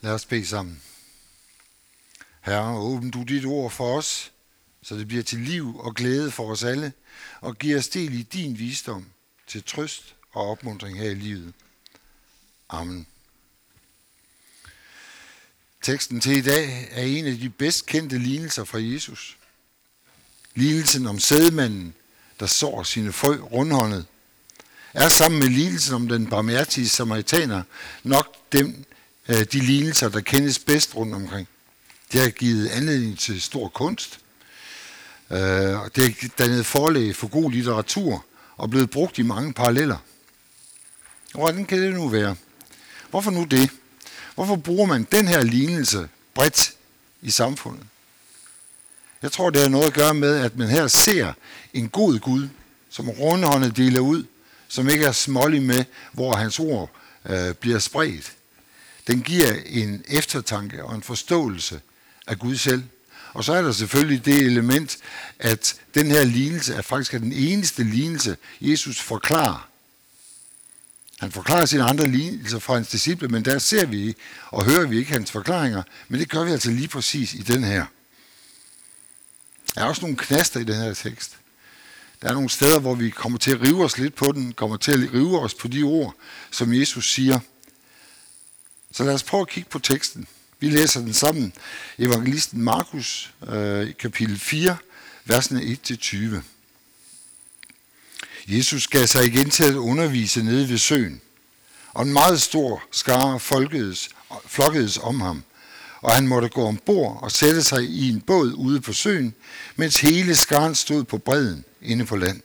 Lad os bede sammen. Herre, åbn du dit ord for os, så det bliver til liv og glæde for os alle, og giv os del i din visdom til trøst og opmuntring her i livet. Amen. Teksten til i dag er en af de bedst kendte lignelser fra Jesus. Lignelsen om sædmanden, der sår sine frø rundhåndet, er sammen med lignelsen om den barmhjertige samaritaner nok dem, Øh, de lignelser, der kendes bedst rundt omkring. Det har givet anledning til stor kunst. Øh, og det har dannet forlæg for god litteratur og blevet brugt i mange paralleller. Hvordan kan det nu være? Hvorfor nu det? Hvorfor bruger man den her lignelse bredt i samfundet? Jeg tror, det har noget at gøre med, at man her ser en god Gud, som rundhåndet deler ud, som ikke er smålig med, hvor hans ord øh, bliver spredt. Den giver en eftertanke og en forståelse af Gud selv. Og så er der selvfølgelig det element, at den her lignelse er faktisk den eneste lignelse, Jesus forklarer. Han forklarer sine andre lignelser fra hans disciple, men der ser vi og hører vi ikke hans forklaringer, men det gør vi altså lige præcis i den her. Der er også nogle knaster i den her tekst. Der er nogle steder, hvor vi kommer til at rive os lidt på den, kommer til at rive os på de ord, som Jesus siger. Så lad os prøve at kigge på teksten. Vi læser den sammen. Evangelisten Markus, øh, kapitel 4, versene 1-20. Jesus gav sig igen til at undervise nede ved søen, og en meget stor skare folkedes, flokkedes om ham, og han måtte gå ombord og sætte sig i en båd ude på søen, mens hele skaren stod på bredden inde på land.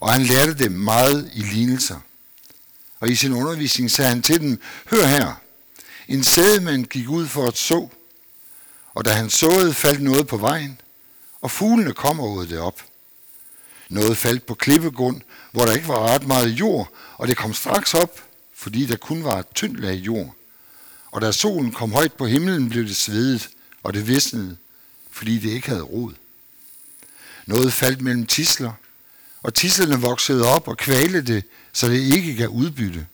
Og han lærte dem meget i lignelser. Og i sin undervisning sagde han til dem, hør her, en sædemand gik ud for at så, og da han såede, faldt noget på vejen, og fuglene kom og åd det op. Noget faldt på klippegrund, hvor der ikke var ret meget jord, og det kom straks op, fordi der kun var et tyndt lag jord. Og da solen kom højt på himlen, blev det svedet, og det visnede, fordi det ikke havde rod. Noget faldt mellem tisler, og tislerne voksede op og kvalte det, så det ikke gav udbytte.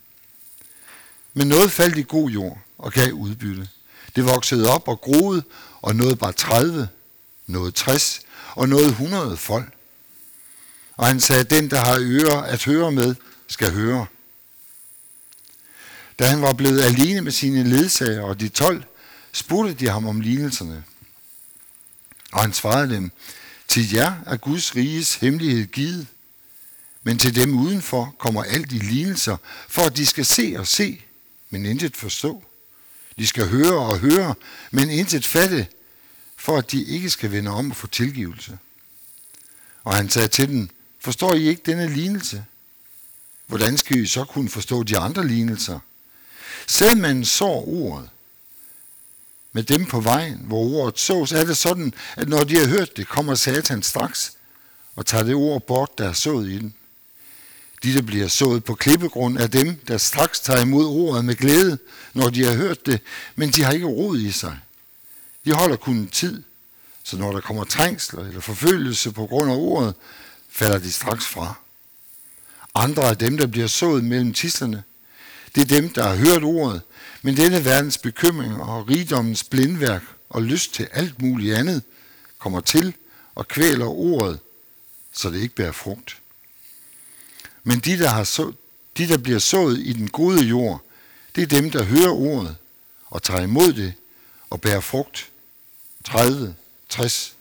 Men noget faldt i god jord og gav udbytte. Det voksede op og groede, og nåede bare 30, noget 60 og noget 100 folk. Og han sagde, den der har ører at høre med, skal høre. Da han var blevet alene med sine ledsager og de tolv, spurgte de ham om lignelserne. Og han svarede dem, til jer er Guds riges hemmelighed givet, men til dem udenfor kommer alt i lignelser, for at de skal se og se, men intet forstå. De skal høre og høre, men intet fatte, for at de ikke skal vende om og få tilgivelse. Og han sagde til dem, forstår I ikke denne lignelse? Hvordan skal I så kunne forstå de andre lignelser? man så ordet med dem på vejen, hvor ordet sås, er det sådan, at når de har hørt det, kommer Satan straks og tager det ord bort, der er sået i den. De, der bliver sået på klippegrund, er dem, der straks tager imod ordet med glæde, når de har hørt det, men de har ikke rod i sig. De holder kun en tid, så når der kommer trængsler eller forfølgelse på grund af ordet, falder de straks fra. Andre er dem, der bliver sået mellem tislerne. Det er dem, der har hørt ordet, men denne verdens bekymring og rigdommens blindværk og lyst til alt muligt andet kommer til og kvæler ordet, så det ikke bærer frugt. Men de der, har så, de, der bliver sået i den gode jord, det er dem, der hører ordet og tager imod det og bærer frugt. 30, 60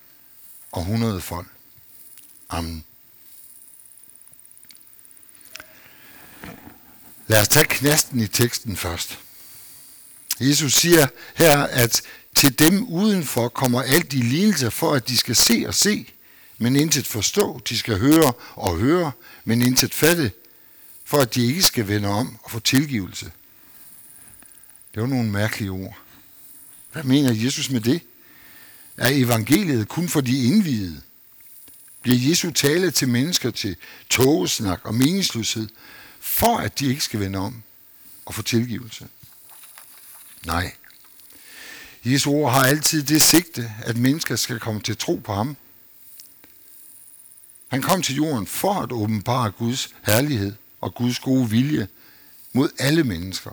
og 100 folk. Amen. Lad os tage knasten i teksten først. Jesus siger her, at til dem udenfor kommer alt i lignelser for, at de skal se og se, men intet forstå. De skal høre og høre, men intet fatte, for at de ikke skal vende om og få tilgivelse. Det var nogle mærkelige ord. Hvad mener Jesus med det? Er evangeliet kun for de indvidede? Bliver Jesu tale til mennesker til togesnak og meningsløshed, for at de ikke skal vende om og få tilgivelse? Nej. Jesu ord har altid det sigte, at mennesker skal komme til tro på ham. Han kom til jorden for at åbenbare Guds herlighed og Guds gode vilje mod alle mennesker.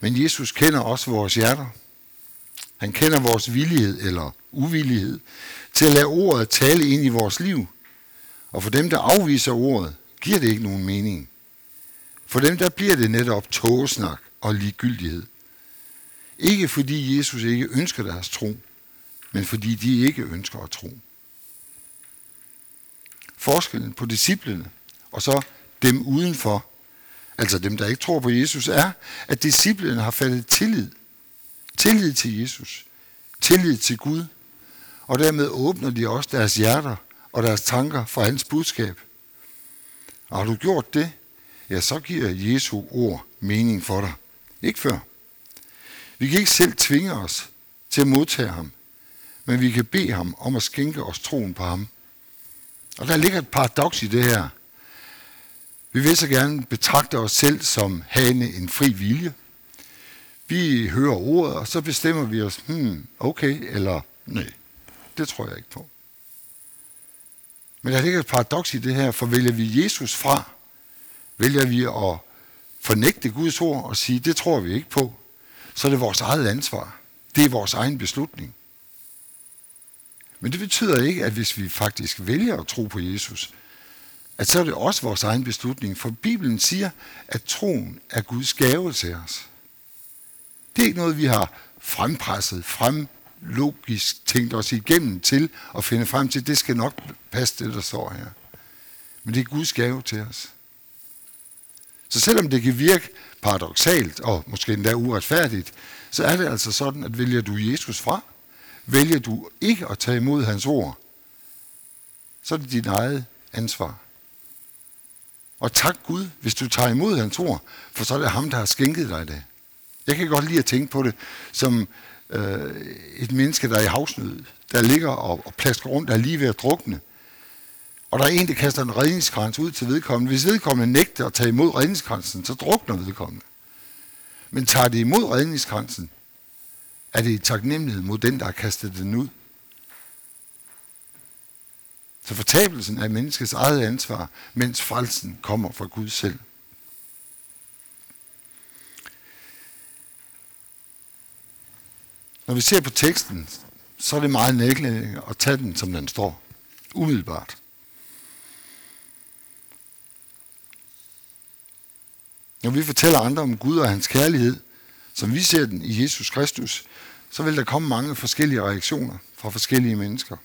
Men Jesus kender også vores hjerter. Han kender vores villighed eller uvillighed til at lade ordet tale ind i vores liv. Og for dem, der afviser ordet, giver det ikke nogen mening. For dem, der bliver det netop tågesnak og ligegyldighed. Ikke fordi Jesus ikke ønsker deres tro, men fordi de ikke ønsker at tro. Forskellen på disciplene og så dem udenfor, altså dem, der ikke tror på Jesus, er, at disciplene har faldet tillid. Tillid til Jesus. Tillid til Gud. Og dermed åbner de også deres hjerter og deres tanker for hans budskab. Og har du gjort det, ja, så giver Jesu ord mening for dig. Ikke før. Vi kan ikke selv tvinge os til at modtage ham, men vi kan bede ham om at skænke os troen på ham. Og der ligger et paradoks i det her. Vi vil så gerne betragte os selv som havende en fri vilje. Vi hører ordet, og så bestemmer vi os, hmm, okay, eller nej, det tror jeg ikke på. Men der ligger et paradoks i det her, for vælger vi Jesus fra, vælger vi at fornægte Guds ord og sige, det tror vi ikke på, så er det vores eget ansvar. Det er vores egen beslutning. Men det betyder ikke, at hvis vi faktisk vælger at tro på Jesus, at så er det også vores egen beslutning. For Bibelen siger, at troen er Guds gave til os. Det er ikke noget, vi har frempresset, frem logisk tænkt os igennem til at finde frem til, det skal nok passe det, der står her. Men det er Guds gave til os. Så selvom det kan virke paradoxalt og måske endda uretfærdigt, så er det altså sådan, at vælger du Jesus fra, vælger du ikke at tage imod hans ord, så er det dit eget ansvar. Og tak Gud, hvis du tager imod hans ord, for så er det ham, der har skænket dig det. Jeg kan godt lide at tænke på det som øh, et menneske, der er i havsnød, der ligger og, og plasker rundt, der er lige ved at drukne. Og der er en, der kaster en redningskrans ud til vedkommende. Hvis vedkommende nægter at tage imod redningskransen, så drukner vedkommende. Men tager det imod redningskransen, er det i taknemmelighed mod den, der har kastet den ud. Så fortabelsen er menneskets eget ansvar, mens frelsen kommer fra Gud selv. Når vi ser på teksten, så er det meget næglændende at tage den, som den står. Umiddelbart. Når vi fortæller andre om Gud og hans kærlighed, som vi ser den i Jesus Kristus, så vil der komme mange forskellige reaktioner fra forskellige mennesker.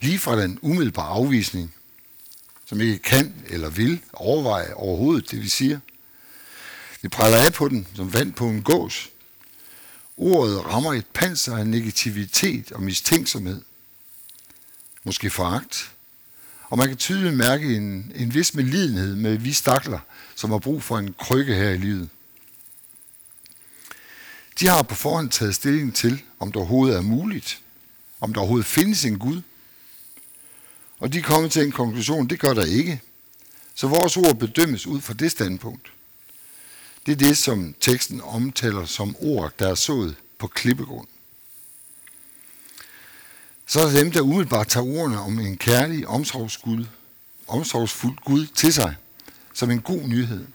Lige fra den umiddelbare afvisning, som ikke kan eller vil overveje overhovedet det, vi siger. Vi præller af på den, som vand på en gås. Ordet rammer et panser af negativitet og mistænksomhed. Måske foragt. Og man kan tydeligt mærke en, en vis medlidenhed med vi stakler, som har brug for en krykke her i livet. De har på forhånd taget stilling til, om der overhovedet er muligt, om der overhovedet findes en Gud. Og de er kommet til en konklusion, det gør der ikke. Så vores ord bedømmes ud fra det standpunkt. Det er det, som teksten omtaler som ord, der er sået på klippegrund. Så er der dem, der umiddelbart tager ordene om en kærlig, omsorgsgud, omsorgsfuld Gud til sig, som en god nyhed.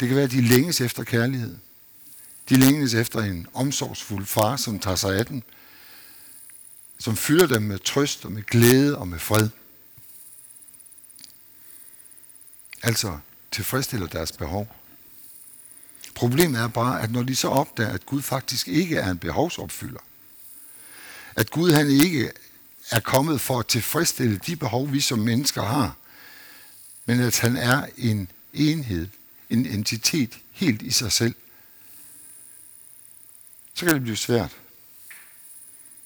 Det kan være, at de længes efter kærlighed. De længes efter en omsorgsfuld far, som tager sig af dem, som fylder dem med trøst og med glæde og med fred. Altså tilfredsstiller deres behov. Problemet er bare, at når de så opdager, at Gud faktisk ikke er en behovsopfylder, at Gud han ikke er kommet for at tilfredsstille de behov, vi som mennesker har, men at han er en enhed, en entitet helt i sig selv, så kan det blive svært.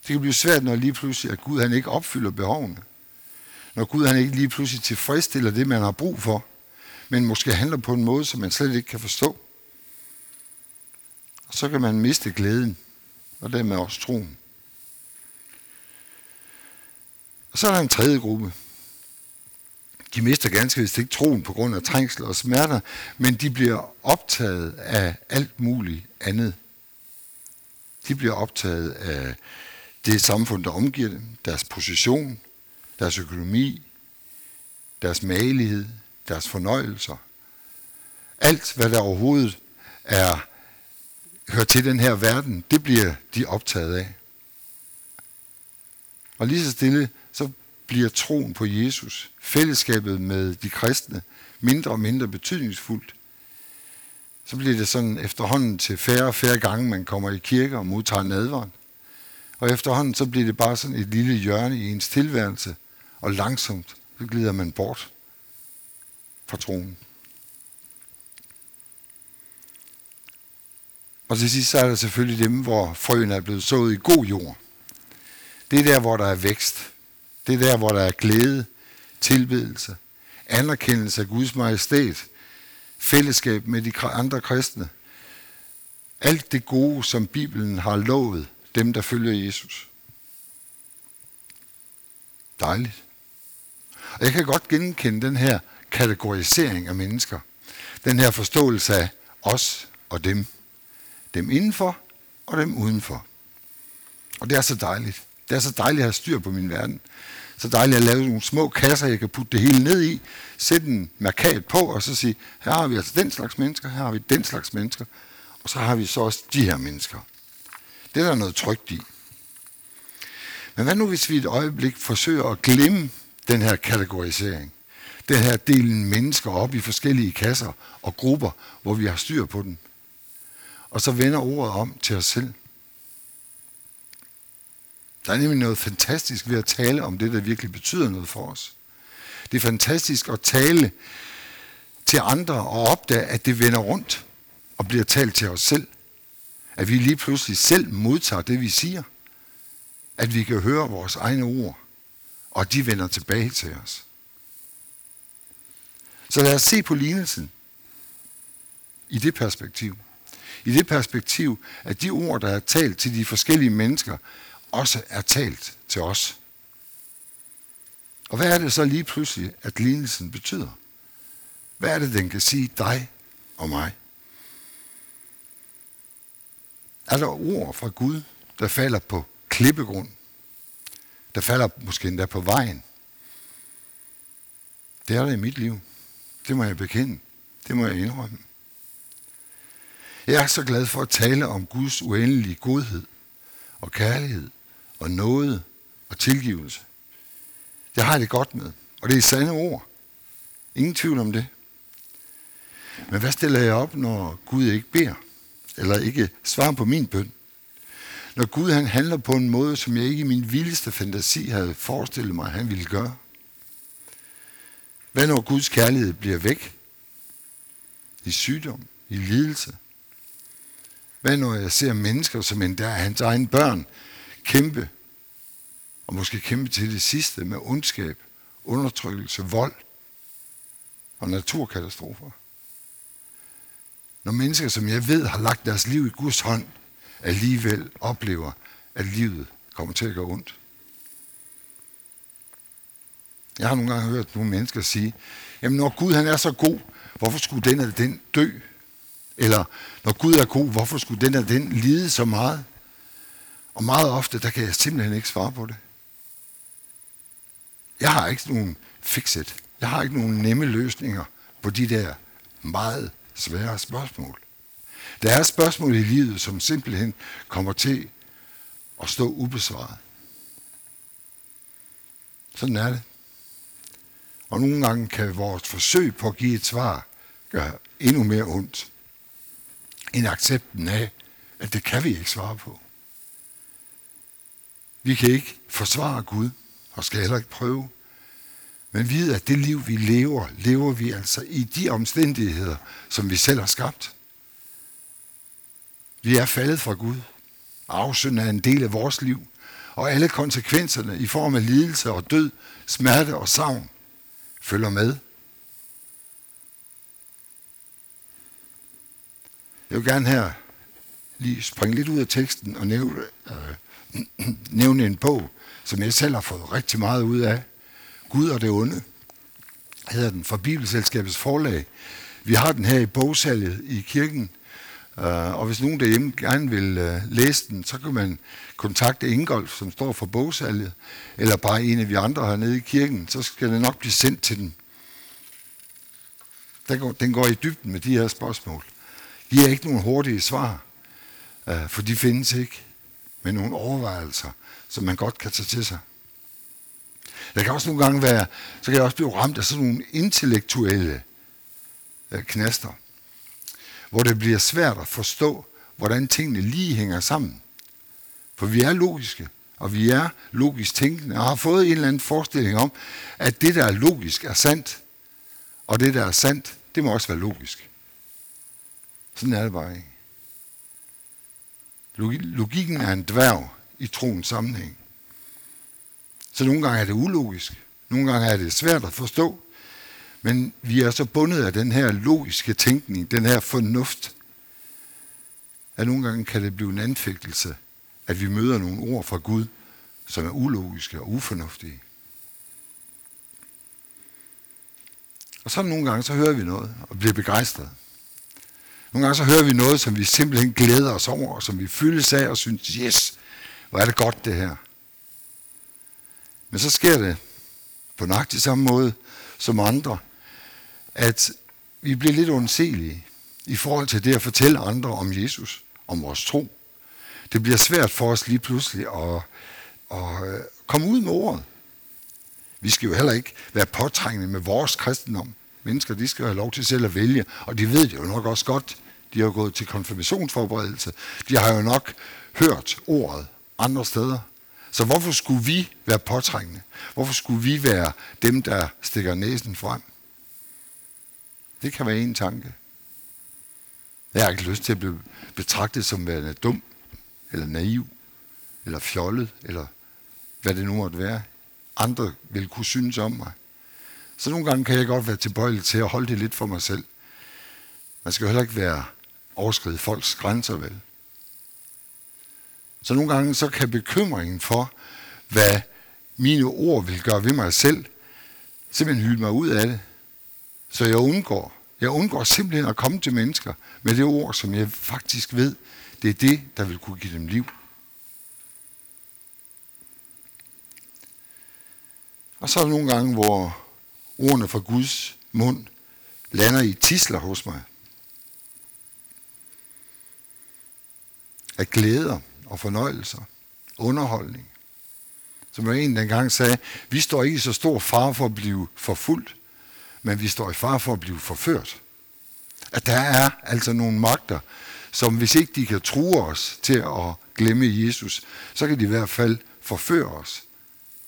Det kan blive svært, når lige pludselig, at Gud han ikke opfylder behovene. Når Gud han ikke lige pludselig tilfredsstiller det, man har brug for, men måske handler på en måde, som man slet ikke kan forstå. Og så kan man miste glæden, og dermed også troen. Og så er der en tredje gruppe. De mister ganske vist ikke troen på grund af trængsel og smerter, men de bliver optaget af alt muligt andet. De bliver optaget af det samfund, der omgiver dem, deres position, deres økonomi, deres magelighed, deres fornøjelser. Alt, hvad der overhovedet er, hører til den her verden, det bliver de optaget af. Og lige så stille, så bliver troen på Jesus, fællesskabet med de kristne, mindre og mindre betydningsfuldt. Så bliver det sådan efterhånden til færre og færre gange, man kommer i kirke og modtager nadveren. Og efterhånden så bliver det bare sådan et lille hjørne i ens tilværelse, og langsomt så glider man bort fra tronen. Og til sidst så er der selvfølgelig dem, hvor frøene er blevet sået i god jord. Det er der, hvor der er vækst. Det er der, hvor der er glæde, tilbedelse, anerkendelse af Guds majestæt, fællesskab med de andre kristne. Alt det gode, som Bibelen har lovet dem, der følger Jesus. Dejligt. Og jeg kan godt genkende den her kategorisering af mennesker. Den her forståelse af os og dem. Dem indenfor og dem udenfor. Og det er så dejligt. Det er så dejligt at have styr på min verden. Så dejligt at lave nogle små kasser, jeg kan putte det hele ned i, sætte en markat på, og så sige, her har vi altså den slags mennesker, her har vi den slags mennesker, og så har vi så også de her mennesker. Det er der noget trygt i. Men hvad nu, hvis vi et øjeblik forsøger at glemme den her kategorisering? Den her delen mennesker op i forskellige kasser og grupper, hvor vi har styr på den. Og så vender ordet om til os selv. Der er nemlig noget fantastisk ved at tale om det, der virkelig betyder noget for os. Det er fantastisk at tale til andre og opdage, at det vender rundt og bliver talt til os selv. At vi lige pludselig selv modtager det, vi siger. At vi kan høre vores egne ord, og de vender tilbage til os. Så lad os se på lignelsen i det perspektiv. I det perspektiv, at de ord, der er talt til de forskellige mennesker, også er talt til os. Og hvad er det så lige pludselig, at lignelsen betyder? Hvad er det, den kan sige dig og mig? Er der ord fra Gud, der falder på klippegrund? Der falder måske endda på vejen? Det er der i mit liv. Det må jeg bekende. Det må jeg indrømme. Jeg er så glad for at tale om Guds uendelige godhed og kærlighed og noget og tilgivelse. Det har jeg det godt med. Og det er sande ord. Ingen tvivl om det. Men hvad stiller jeg op, når Gud ikke beder? Eller ikke svarer på min bøn? Når Gud han handler på en måde, som jeg ikke i min vildeste fantasi havde forestillet mig, han ville gøre. Hvad når Guds kærlighed bliver væk? I sygdom, i lidelse. Hvad når jeg ser mennesker, som endda er hans egen børn, kæmpe, og måske kæmpe til det sidste med ondskab, undertrykkelse, vold og naturkatastrofer. Når mennesker, som jeg ved, har lagt deres liv i Guds hånd, alligevel oplever, at livet kommer til at gå ondt. Jeg har nogle gange hørt nogle mennesker sige, jamen når Gud han er så god, hvorfor skulle den eller den dø? Eller når Gud er god, hvorfor skulle den eller den lide så meget? Og meget ofte, der kan jeg simpelthen ikke svare på det. Jeg har ikke nogen fixet. Jeg har ikke nogen nemme løsninger på de der meget svære spørgsmål. Der er spørgsmål i livet, som simpelthen kommer til at stå ubesvaret. Sådan er det. Og nogle gange kan vores forsøg på at give et svar gøre endnu mere ondt end accepten af, at det kan vi ikke svare på. Vi kan ikke forsvare Gud, og skal heller ikke prøve. Men vide, at det liv, vi lever, lever vi altså i de omstændigheder, som vi selv har skabt. Vi er faldet fra Gud. Afsynd er en del af vores liv, og alle konsekvenserne i form af lidelse og død, smerte og savn følger med. Jeg vil gerne her lige springe lidt ud af teksten og nævne, øh, nævne en bog, som jeg selv har fået rigtig meget ud af. Gud og det onde hedder den fra Bibelselskabets forlag. Vi har den her i bogsalget i kirken, øh, og hvis nogen derhjemme gerne vil øh, læse den, så kan man kontakte Ingolf, som står for bogsalget, eller bare en af vi andre hernede i kirken, så skal det nok blive sendt til den. Den går, den går i dybden med de her spørgsmål. er ikke nogen hurtige svar, øh, for de findes ikke, men nogle overvejelser, som man godt kan tage til sig. Der kan også nogle gange være, så kan jeg også blive ramt af sådan nogle intellektuelle øh, knaster, hvor det bliver svært at forstå, hvordan tingene lige hænger sammen. For vi er logiske, og vi er logisk tænkende, og har fået en eller anden forestilling om, at det, der er logisk, er sandt, og det, der er sandt, det må også være logisk. Sådan er det bare ikke. Logikken er en dværg i troens sammenhæng. Så nogle gange er det ulogisk. Nogle gange er det svært at forstå. Men vi er så bundet af den her logiske tænkning, den her fornuft, at nogle gange kan det blive en anfægtelse, at vi møder nogle ord fra Gud, som er ulogiske og ufornuftige. Og så nogle gange, så hører vi noget og bliver begejstret. Nogle gange så hører vi noget, som vi simpelthen glæder os over, og som vi fyldes af og synes, yes, hvor er det godt det her. Men så sker det på nøjagtig samme måde som andre, at vi bliver lidt ondselige i forhold til det at fortælle andre om Jesus, om vores tro. Det bliver svært for os lige pludselig at, at øh, komme ud med ordet. Vi skal jo heller ikke være påtrængende med vores kristendom. Mennesker, de skal have lov til selv at vælge, og de ved det jo nok også godt. De har gået til konfirmationsforberedelse. De har jo nok hørt ordet andre steder. Så hvorfor skulle vi være påtrængende? Hvorfor skulle vi være dem, der stikker næsen frem? Det kan være en tanke. Jeg har ikke lyst til at blive betragtet som værende dum, eller naiv, eller fjollet, eller hvad det nu måtte være. Andre vil kunne synes om mig. Så nogle gange kan jeg godt være tilbøjelig til at holde det lidt for mig selv. Man skal jo heller ikke være overskride folks grænser, vel? Så nogle gange så kan bekymringen for, hvad mine ord vil gøre ved mig selv, simpelthen hylde mig ud af det. Så jeg undgår. Jeg undgår simpelthen at komme til mennesker med det ord, som jeg faktisk ved, det er det, der vil kunne give dem liv. Og så er der nogle gange, hvor ordene fra Guds mund lander i tisler hos mig. Af glæder og fornøjelser, underholdning. Som jeg en dengang sagde, vi står ikke i så stor far for at blive forfulgt, men vi står i far for at blive forført. At der er altså nogle magter, som hvis ikke de kan true os til at glemme Jesus, så kan de i hvert fald forføre os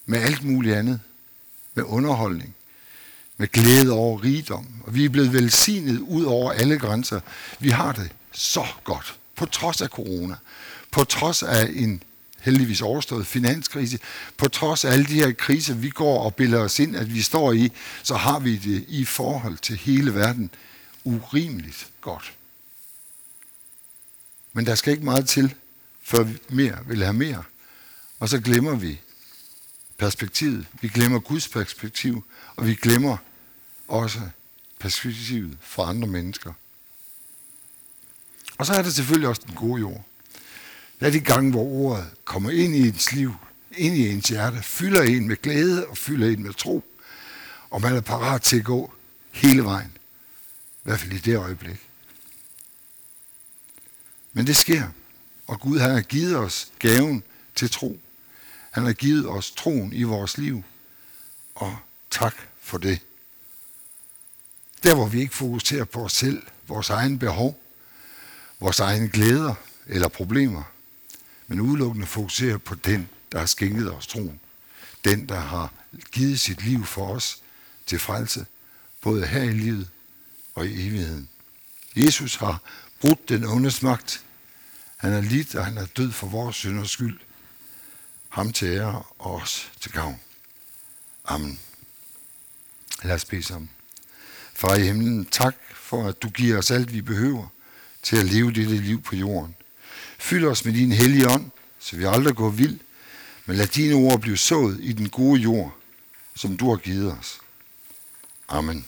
med alt muligt andet. Med underholdning, med glæde over rigdom. Og vi er blevet velsignet ud over alle grænser. Vi har det så godt, på trods af corona på trods af en heldigvis overstået finanskrise, på trods af alle de her kriser, vi går og bilder os ind, at vi står i, så har vi det i forhold til hele verden urimeligt godt. Men der skal ikke meget til, før vi mere vil have mere. Og så glemmer vi perspektivet. Vi glemmer Guds perspektiv, og vi glemmer også perspektivet for andre mennesker. Og så er det selvfølgelig også den gode jord. Det er de gange, hvor ordet kommer ind i ens liv, ind i ens hjerte, fylder en med glæde og fylder en med tro. Og man er parat til at gå hele vejen. I hvert fald i det øjeblik. Men det sker. Og Gud har givet os gaven til tro. Han har givet os troen i vores liv. Og tak for det. Der hvor vi ikke fokuserer på os selv, vores egen behov, vores egne glæder eller problemer, men udelukkende fokusere på den, der har skænket os troen. Den, der har givet sit liv for os til frelse, både her i livet og i evigheden. Jesus har brudt den ondes magt. Han er lidt, og han er død for vores synders skyld. Ham til ære og os til gavn. Amen. Lad os bede sammen. Far i himlen, tak for, at du giver os alt, vi behøver til at leve dette liv på jorden. Fyld os med din hellige ånd, så vi aldrig går vild, men lad dine ord blive sået i den gode jord, som du har givet os. Amen.